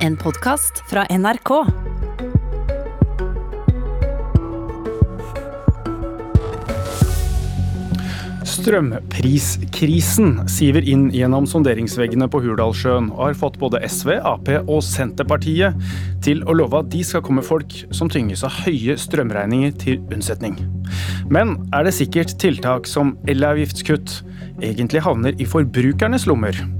En podkast fra NRK. Strømpriskrisen siver inn gjennom sonderingsveggene på Hurdalssjøen, og har fått både SV, Ap og Senterpartiet til å love at de skal komme folk som tynges av høye strømregninger til unnsetning. Men er det sikkert tiltak som elavgiftskutt egentlig havner i forbrukernes lommer?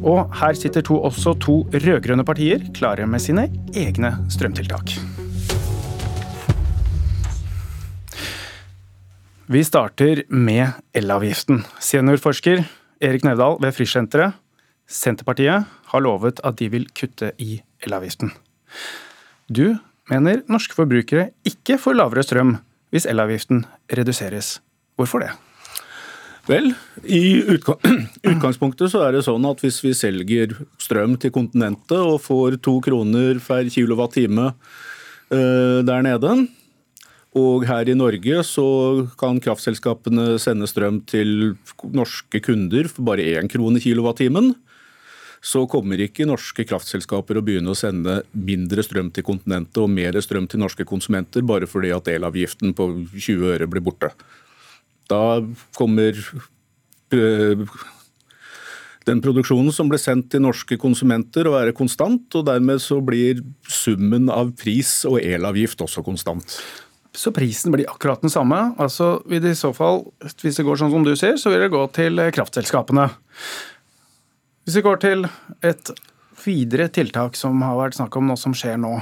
Og her sitter to, også to rød-grønne partier klare med sine egne strømtiltak. Vi starter med elavgiften. Seniorforsker Erik Nevdal ved Frischsenteret, Senterpartiet, har lovet at de vil kutte i elavgiften. Du mener norske forbrukere ikke får lavere strøm hvis elavgiften reduseres. Hvorfor det? Vel, i utgangspunktet så er det sånn at hvis vi selger strøm til kontinentet og får to kroner per kilowattime eh, der nede, og her i Norge så kan kraftselskapene sende strøm til norske kunder for bare én krone kilowattimen. Så kommer ikke norske kraftselskaper å begynne å sende mindre strøm til kontinentet og mer strøm til norske konsumenter bare fordi at elavgiften på 20 øre blir borte. Da kommer eh, den produksjonen som ble sendt til norske konsumenter å være konstant, og dermed så blir summen av pris og elavgift også konstant. Så prisen blir akkurat den samme. Altså vil det i så fall, Hvis det går sånn som du sier, så vil det gå til kraftselskapene. Hvis vi går til et videre tiltak som har vært snakk om nå som skjer nå.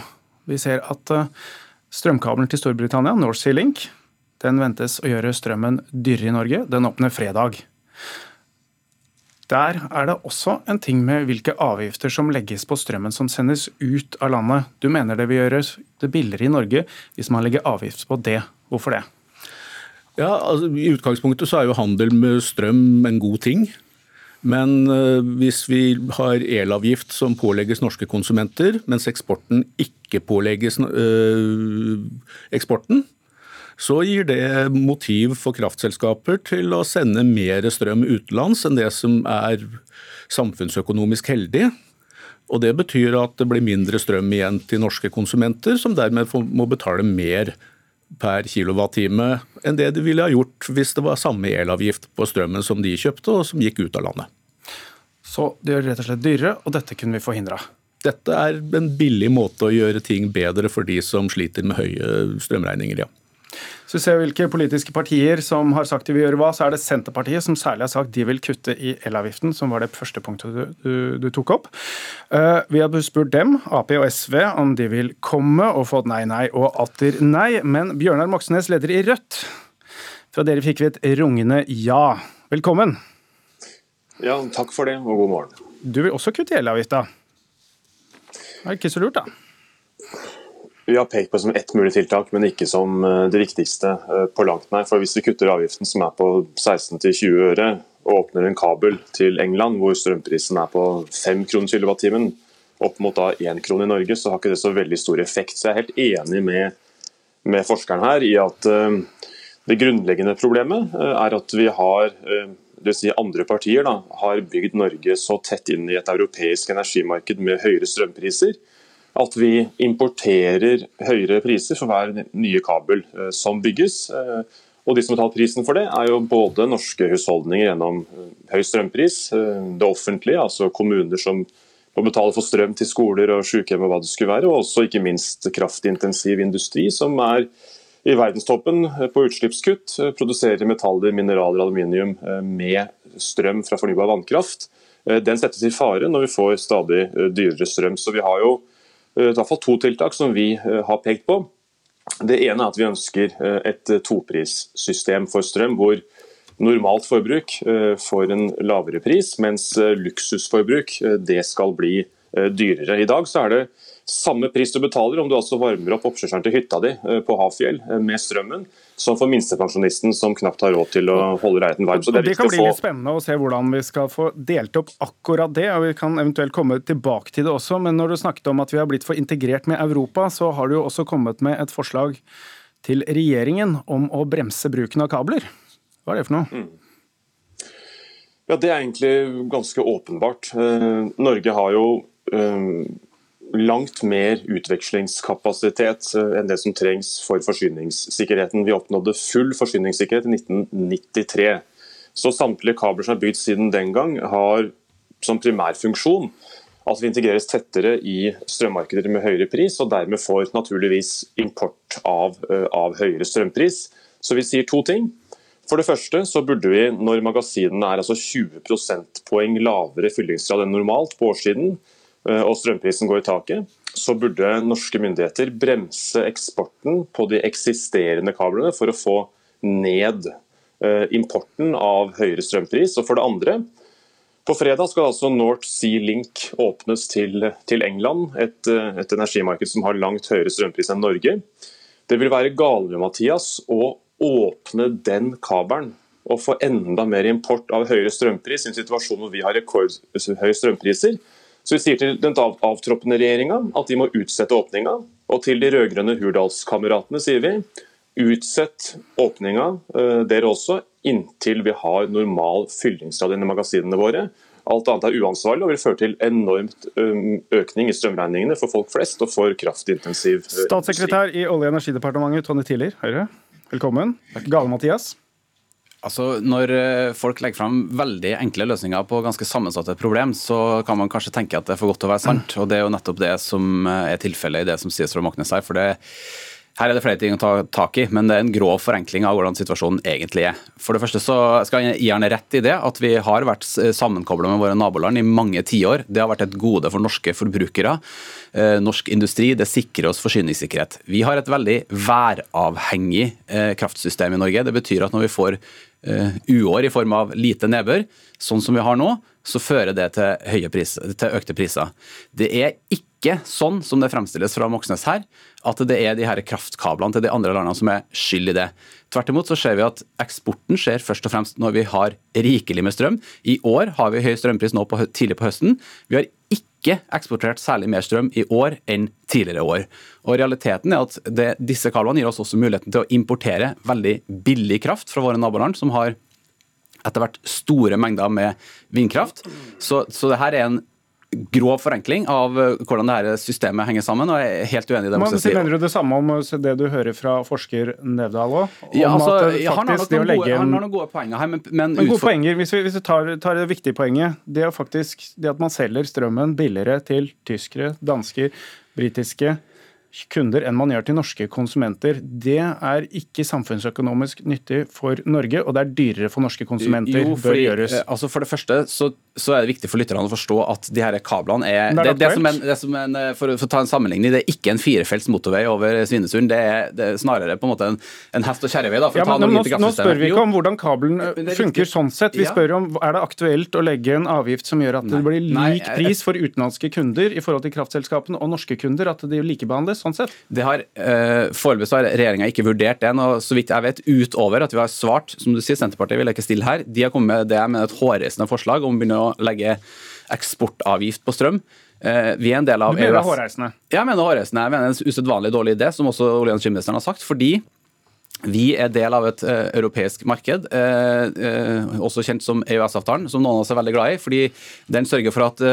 Vi ser at eh, strømkabelen til Storbritannia, North Sea Link, den ventes å gjøre strømmen dyrere i Norge. Den åpner fredag. Der er det også en ting med hvilke avgifter som legges på strømmen som sendes ut av landet. Du mener det vil gjøre det billigere i Norge hvis man legger avgift på det. Hvorfor det? Ja, altså, I utgangspunktet så er jo handel med strøm en god ting. Men uh, hvis vi har elavgift som pålegges norske konsumenter, mens eksporten ikke pålegges uh, eksporten, så gir det motiv for kraftselskaper til å sende mer strøm utenlands enn det som er samfunnsøkonomisk heldig. Og Det betyr at det blir mindre strøm igjen til norske konsumenter, som dermed må betale mer per kilowattime enn det de ville ha gjort hvis det var samme elavgift på strømmen som de kjøpte og som gikk ut av landet. Så det gjør det rett og slett dyrere, og dette kunne vi forhindra? Dette er en billig måte å gjøre ting bedre for de som sliter med høye strømregninger, ja. Så vi ser hvilke politiske partier som har sagt de vil gjøre hva, så er det Senterpartiet som særlig har sagt de vil kutte i elavgiften, som var det første punktet du, du, du tok opp. Uh, vi har spurt dem, Ap og SV, om de vil komme, og fått nei, nei og atter nei. Men Bjørnar Moxnes, leder i Rødt, fra dere fikk vi et rungende ja. Velkommen. Ja, takk for det, og god morgen. Du vil også kutte i elavgifta. Det er ikke så lurt, da? Vi har pekt på det som ett mulig tiltak, men ikke som eh, det viktigste eh, på langt nær. For Hvis vi kutter avgiften som er på 16-20 øre, og åpner en kabel til England hvor strømprisen er på 5 kroner kilowattimen, opp mot da 1 krone i Norge, så har ikke det så veldig stor effekt. Så jeg er helt enig med, med forskeren her i at uh, det grunnleggende problemet er at vi har det vil si andre partier da, har bygd Norge så tett inn i et europeisk energimarked med høyere strømpriser at vi importerer høyere priser for hver nye kabel eh, som bygges. Eh, og De som betaler prisen for det, er jo både norske husholdninger gjennom eh, høy strømpris, det offentlige, altså kommuner som må betale for strøm til skoler og sykehjem og hva det skulle være, og også ikke minst kraftintensiv industri, som er i verdenstoppen på utslippskutt, produserer metaller, mineraler aluminium med strøm fra fornybar vannkraft. Den settes i fare når vi får stadig dyrere strøm. Så vi har jo i hvert fall to tiltak som vi eh, har pekt på. Det ene er at vi ønsker eh, et toprissystem for strøm, hvor normalt forbruk får en lavere pris, mens luksusforbruk det skal bli dyrere. I dag så er det samme pris du betaler om du altså varmer opp oppkjørselen til hytta di på Hafjell med strømmen, som for minstepensjonisten som knapt har råd til å holde leiligheten varm. Så det, det kan bli litt spennende å se hvordan vi skal få delt opp akkurat det. og Vi kan eventuelt komme tilbake til det også. Men når du snakket om at vi har blitt for integrert med Europa, så har du jo også kommet med et forslag til regjeringen om å bremse bruken av kabler. Hva er det for noe? Mm. Ja, Det er egentlig ganske åpenbart. Eh, Norge har jo eh, langt mer utvekslingskapasitet enn det som trengs for forsyningssikkerheten. Vi oppnådde full forsyningssikkerhet i 1993. Så samtlige kabler som er bygd siden den gang, har som primærfunksjon at vi integreres tettere i strømmarkeder med høyere pris, og dermed får naturligvis import av, eh, av høyere strømpris. Så vi sier to ting. For det første så burde vi, når magasinene er altså 20 prosentpoeng lavere fyllingsgrad enn normalt på årssiden, eh, og strømprisen går i taket, så burde norske myndigheter bremse eksporten på de eksisterende kablene for å få ned eh, importen av høyere strømpris. Og for det andre på fredag skal altså North Sea Link åpnes til, til England, et, et, energimarked som har langt høyere strømpris enn Norge. Det vil være galere Mathias, å åpne den kabelen og få enda mer import av høyere strømpris i en situasjon hvor vi har rekordhøye strømpriser. Så vi sier til den avtroppende regjeringa at de må utsette åpninga. Og til de rød-grønne Hurdalskameratene sier vi utsett åpninga, eh, dere også, inntil vi har normal fyllingsgrad i magasinene våre. Alt annet er uansvarlig og vil føre til enormt økning i strømregningene for folk flest og for kraftintensiv Statssekretær i Olje- og energidepartementet Tonje Tiller, Høyre. Velkommen. Gale-Mathias. Altså, Når folk legger fram veldig enkle løsninger på ganske sammensatte problem, så kan man kanskje tenke at det er for godt til å være sant. og Det er jo nettopp det som er tilfellet i det som sies fra Moxnes her. for det her er det flere ting å ta tak i, men det er en grov forenkling av hvordan situasjonen egentlig er. For det første så skal jeg gjerne rett i det at vi har vært sammenkobla med våre naboland i mange tiår. Det har vært et gode for norske forbrukere. Eh, norsk industri det sikrer oss forsyningssikkerhet. Vi har et veldig væravhengig eh, kraftsystem i Norge. Det betyr at når vi får eh, uår i form av lite nedbør, sånn som vi har nå, så fører det til, priser, til økte priser. Det er ikke sånn som det fremstilles fra Moxnes her, at det er de her kraftkablene til de andre landene som er skyld i det. Tvert imot så ser vi at eksporten skjer først og fremst når vi har rikelig med strøm. I år har vi høy strømpris nå på, tidlig på høsten. Vi har ikke eksportert særlig mer strøm i år enn tidligere år. Og Realiteten er at det, disse kablene gir oss også muligheten til å importere veldig billig kraft fra våre naboland, som har etter hvert store mengder med vindkraft. Så, så det her er en grov forenkling av eh, hvordan det her systemet henger sammen. og jeg er helt uenig i det. Men, si. Mener du det samme om det du hører fra forsker Nevdal òg? Ja, altså, han har noen gode, en, gode poenger her. Men, men, men gode poenger, Hvis vi, hvis vi tar, tar, det viktige poenget, det er faktisk det at man selger strømmen billigere til tyskere, dansker, britiske kunder enn man gjør til norske konsumenter. Det er ikke samfunnsøkonomisk nyttig for Norge, og det er dyrere for norske konsumenter. Jo, fordi, bør gjøres. Eh, altså For det første så, så, er det viktig for lytterne å forstå at de her kablene er, det, det, som en, det som en, eh, for, for, å ta en sammenligning, det er ikke en firefelts motorvei over Svinesund. Det er, det er snarere på en måte en, en hest- og kjerrevei. Ja, nå, nå, spør vi ikke om hvordan kabelen eh, funker sånn sett. Vi spør om er det aktuelt å legge en avgift som gjør at det blir lik pris for utenlandske kunder i forhold til kraftselskapene og norske kunder, at de likebehandles? sånn sett? Det har, uh, Foreløpig har regjeringa ikke vurdert det. Og så vidt jeg vet, utover at vi har svart, som du sier, Senterpartiet vil ikke stille her. De har kommet med det med et hårreisende forslag om å begynne å legge eksportavgift på strøm. Uh, vi er en del av du mener EØS. hårreisende? Ja, jeg mener hårreisende. Jeg mener en usedvanlig dårlig idé, som også olje- og energiministeren har sagt. fordi vi er del av et uh, europeisk marked, uh, uh, også kjent som EØS-avtalen, som noen av oss er veldig glad i. fordi Den sørger for at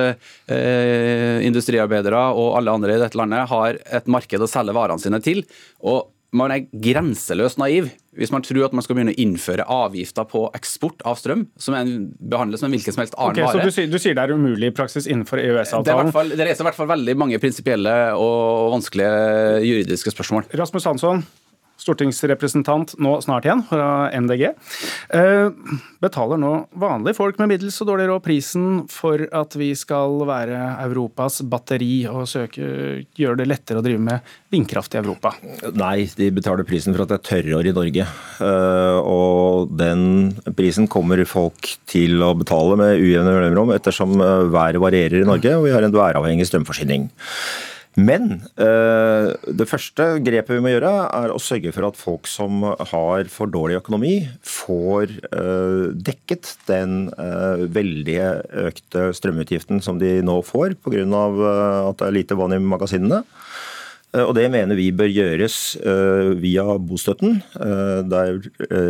industriarbeidere og alle andre i dette landet har et marked å selge varene sine til. og man er grenseløst naiv hvis man tror at man skal begynne å innføre avgifter på eksport av strøm, som er behandles som en hvilken som helst annen okay, vare. Så du sier, du sier, det er umulig i praksis innenfor EØS-avtalen? Det, det reiser i hvert fall veldig mange prinsipielle og vanskelige juridiske spørsmål. Rasmus Hansson, stortingsrepresentant nå snart igjen, fra MDG. Eh, betaler nå vanlige folk med middels og dårlig råd prisen for at vi skal være Europas batteri og søke, gjøre det lettere å drive med vindkraft i Europa? Nei, de betaler prisen for at det er tørrår i Norge. Eh, og den prisen kommer folk til å betale med ujevne mellomrom ettersom eh, været varierer i Norge og vi har en væravhengig strømforsyning. Men eh, det første grepet vi må gjøre, er å sørge for at folk som har for dårlig økonomi, får eh, dekket den eh, veldige økte strømutgiften som de nå får pga. at det er lite vann i magasinene. Og det mener vi bør gjøres via bostøtten. Der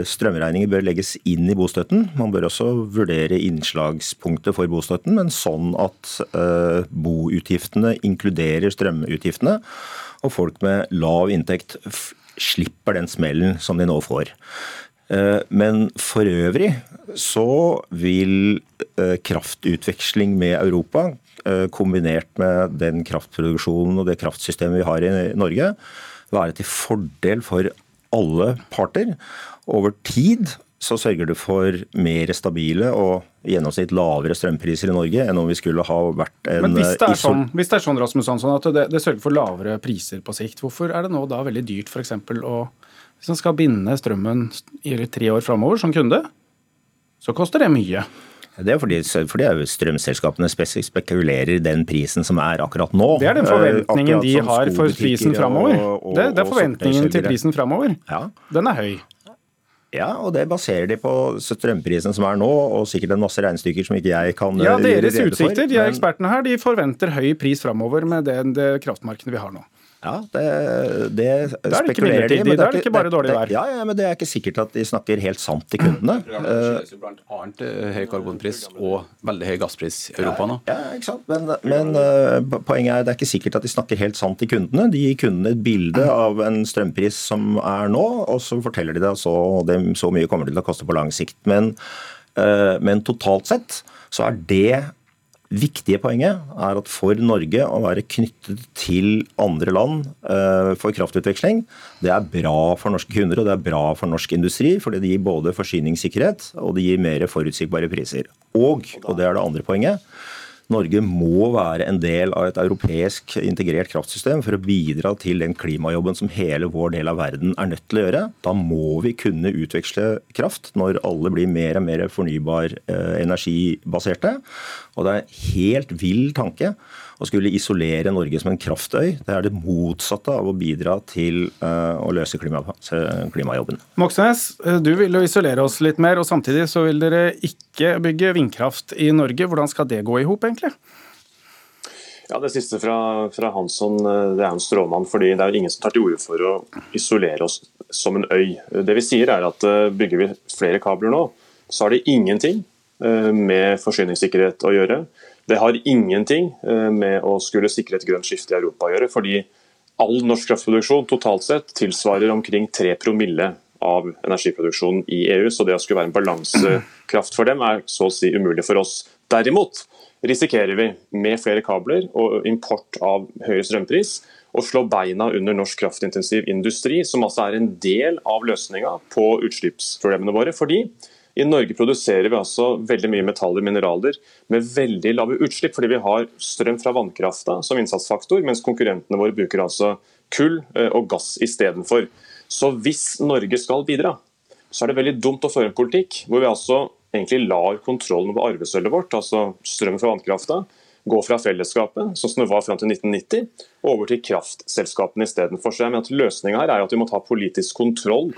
strømregninger bør legges inn i bostøtten. Man bør også vurdere innslagspunktet for bostøtten, men sånn at boutgiftene inkluderer strømutgiftene, og folk med lav inntekt slipper den smellen som de nå får. Eh, men for øvrig så vil eh, kraftutveksling med Europa, eh, kombinert med den kraftproduksjonen og det kraftsystemet vi har i Norge, være til fordel for alle parter. Over tid så sørger det for mer stabile og i gjennomsnitt lavere strømpriser i Norge enn om vi skulle ha vært en Men hvis det er sånn, hvis det er sånn Rasmus Hansson, at det, det, sørger for lavere priser på sikt, hvorfor er det nå da veldig dyrt f.eks. å Man skal binde strømmen i tre år framover som kunde, så koster det mye. Det er fordi, fordi strømselskapene spekulerer den prisen som er akkurat nå. Det er den forventningen de har for prisen framover. Det, det, er forventningen til prisen framover. Ja. Den er høy. Ja, og det baserer de på strømprisen som er nå, og sikkert en masse regnestykker som ikke jeg kan Ja, deres utsikter, de er ekspertene her, de forventer høy pris framover med det, det kraftmarkedet vi har nå. Ja, det, det, det er det ikke midlertidig, da er det ikke bare dårlig vær. Ja, ja, men det er ikke sikkert at de snakker helt sant til kundene. Det skyldes jo blant annet eh, høy karbonpris og veldig høy gasspris i Europa nå. Ja, ikke sant. Men, men uh, poenget er det er ikke sikkert at de snakker helt sant til kundene. De gir kundene et bilde av en strømpris som er nå, og så forteller de det, så, det, så mye kommer det til å koste på lang sikt. Men, uh, men totalt sett så er det viktige poenget er at for Norge å være knyttet til andre land uh, for kraftutveksling, det er bra for norske kunder og det er bra for norsk industri. Fordi det gir både forsyningssikkerhet og det gir mer forutsigbare priser. Og, og det er det andre poenget, Norge må være en del av et europeisk integrert kraftsystem for å bidra til den klimajobben som hele vår del av verden er nødt til å gjøre. Da må vi kunne utveksle kraft når alle blir mer og mer fornybar eh, energibaserte. Og det er en helt vill tanke å skulle isolere Norge som en kraftøy. Det er det motsatte av å bidra til uh, å løse klima, klimajobben. Moxnes, eh, du vil jo isolere oss litt mer, og samtidig så vil dere ikke bygge vindkraft i Norge. Hvordan skal det gå i hop, egentlig? Ja, Det siste fra, fra, Hansson eh, det er en stråmann. fordi Det er jo ingen som tar til orde for å isolere oss som en øy. Det vi sier er at Bygger vi flere kabler nå, så har det ingenting med forsyningssikkerhet å gjøre. Det har ingenting eh, med å skulle sikre et grønt skifte i Europa å gjøre. fordi all norsk kraftproduksjon totalt sett tilsvarer omkring 3 promille av energiproduksjonen i EU. Så det å skulle være en balansekraft for dem er så å si umulig for oss. Derimot risikerer vi med flere kabler og import av høyere strømpris å slå beina under norsk kraftintensiv industri, som altså er en del av løsninga på utslippsproblemene våre. fordi i Norge produserer vi altså veldig mye metaller og mineraler med veldig lave utslipp, fordi vi har strøm fra vannkrafta som innsatsfaktor, mens konkurrentene våre bruker altså kull eh, og gass istedenfor. Så hvis Norge skal bidra, så er det veldig dumt å føre en politikk hvor vi altså egentlig lar kontrollen over arvesølvet vårt, altså strøm fra vannkrafta, gå fra fellesskapet, sånn som det var fram til 1990, over til kraftselskapene istedenfor. Så jeg mener at Løsninga her er at vi må ta politisk kontroll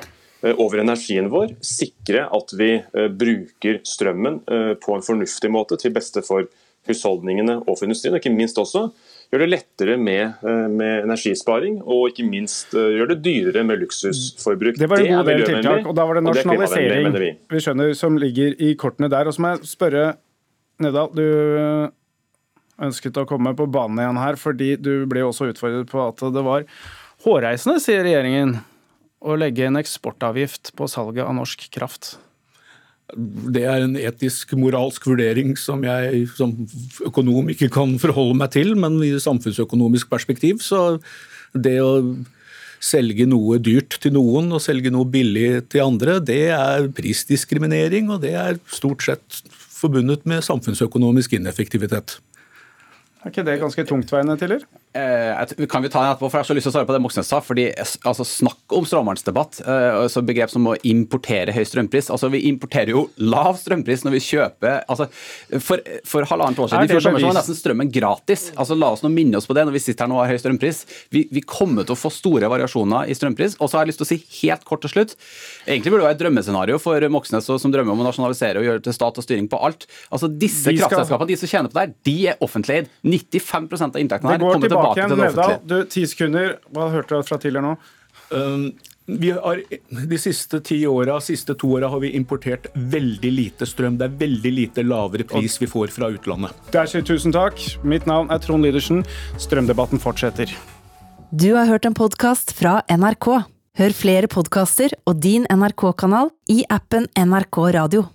over energien vår, sikre at vi eh, bruker strømmen eh, på en fornuftig måte til beste for husholdningene og for industrien, og ikke minst også gjøre det lettere med, med, energisparing, og ikke minst gjøre det dyrere med luksusforbruk. Det var en god del tiltak, og da var det nasjonalisering vi. vi skjønner som ligger i kortene der. Og så må jeg spørre Nedal, du ønsket å komme på banen igjen her, fordi du ble også utfordret på at det var hårreisende, sier regjeringen å legge en eksportavgift på salget av norsk kraft? Det er en etisk, moralsk vurdering som jeg som økonom ikke kan forholde meg til, men i samfunnsøkonomisk perspektiv så det å selge noe dyrt til noen og selge noe billig til andre, det er prisdiskriminering, og det er stort sett forbundet med samfunnsøkonomisk ineffektivitet. Er ikke det ganske tungtveiende, Tiller? Eh, kan vi ta den etterpå, for Jeg har så lyst til å svare på det Moxnes sa. fordi altså, Snakk om stråmannsdebatt. Eh, så begrep som å importere høy strømpris. altså Vi importerer jo lav strømpris når vi kjøper altså, For, for halvannet år siden i fjor sommer var nesten strømmen gratis. altså La oss nå minne oss på det når vi sitter her nå og har høy strømpris. Vi, vi, kommer til å få store variasjoner i strømpris. Og så har jeg lyst til å si helt kort til slutt Egentlig burde det være et drømmescenario for Moxnes som drømmer om å nasjonalisere og gjøre til stat og styring på alt. Altså Disse kraftselskapene, de som tjener på det her, de er offentlig eid. 95 av inntektene her kommer tilbake tilbake til det offentlige. du, ti sekunder. Hva hørte du fra tidligere nå? Um, vi har, de siste ti åra, siste to åra har vi importert veldig lite strøm. Det er veldig lite lavere pris vi får fra utlandet. Der sier tusen takk. Mitt navn er Trond Lydersen. Strømdebatten fortsetter. Du har hørt en podkast fra NRK. Hør flere podkaster og din NRK-kanal i appen NRK Radio.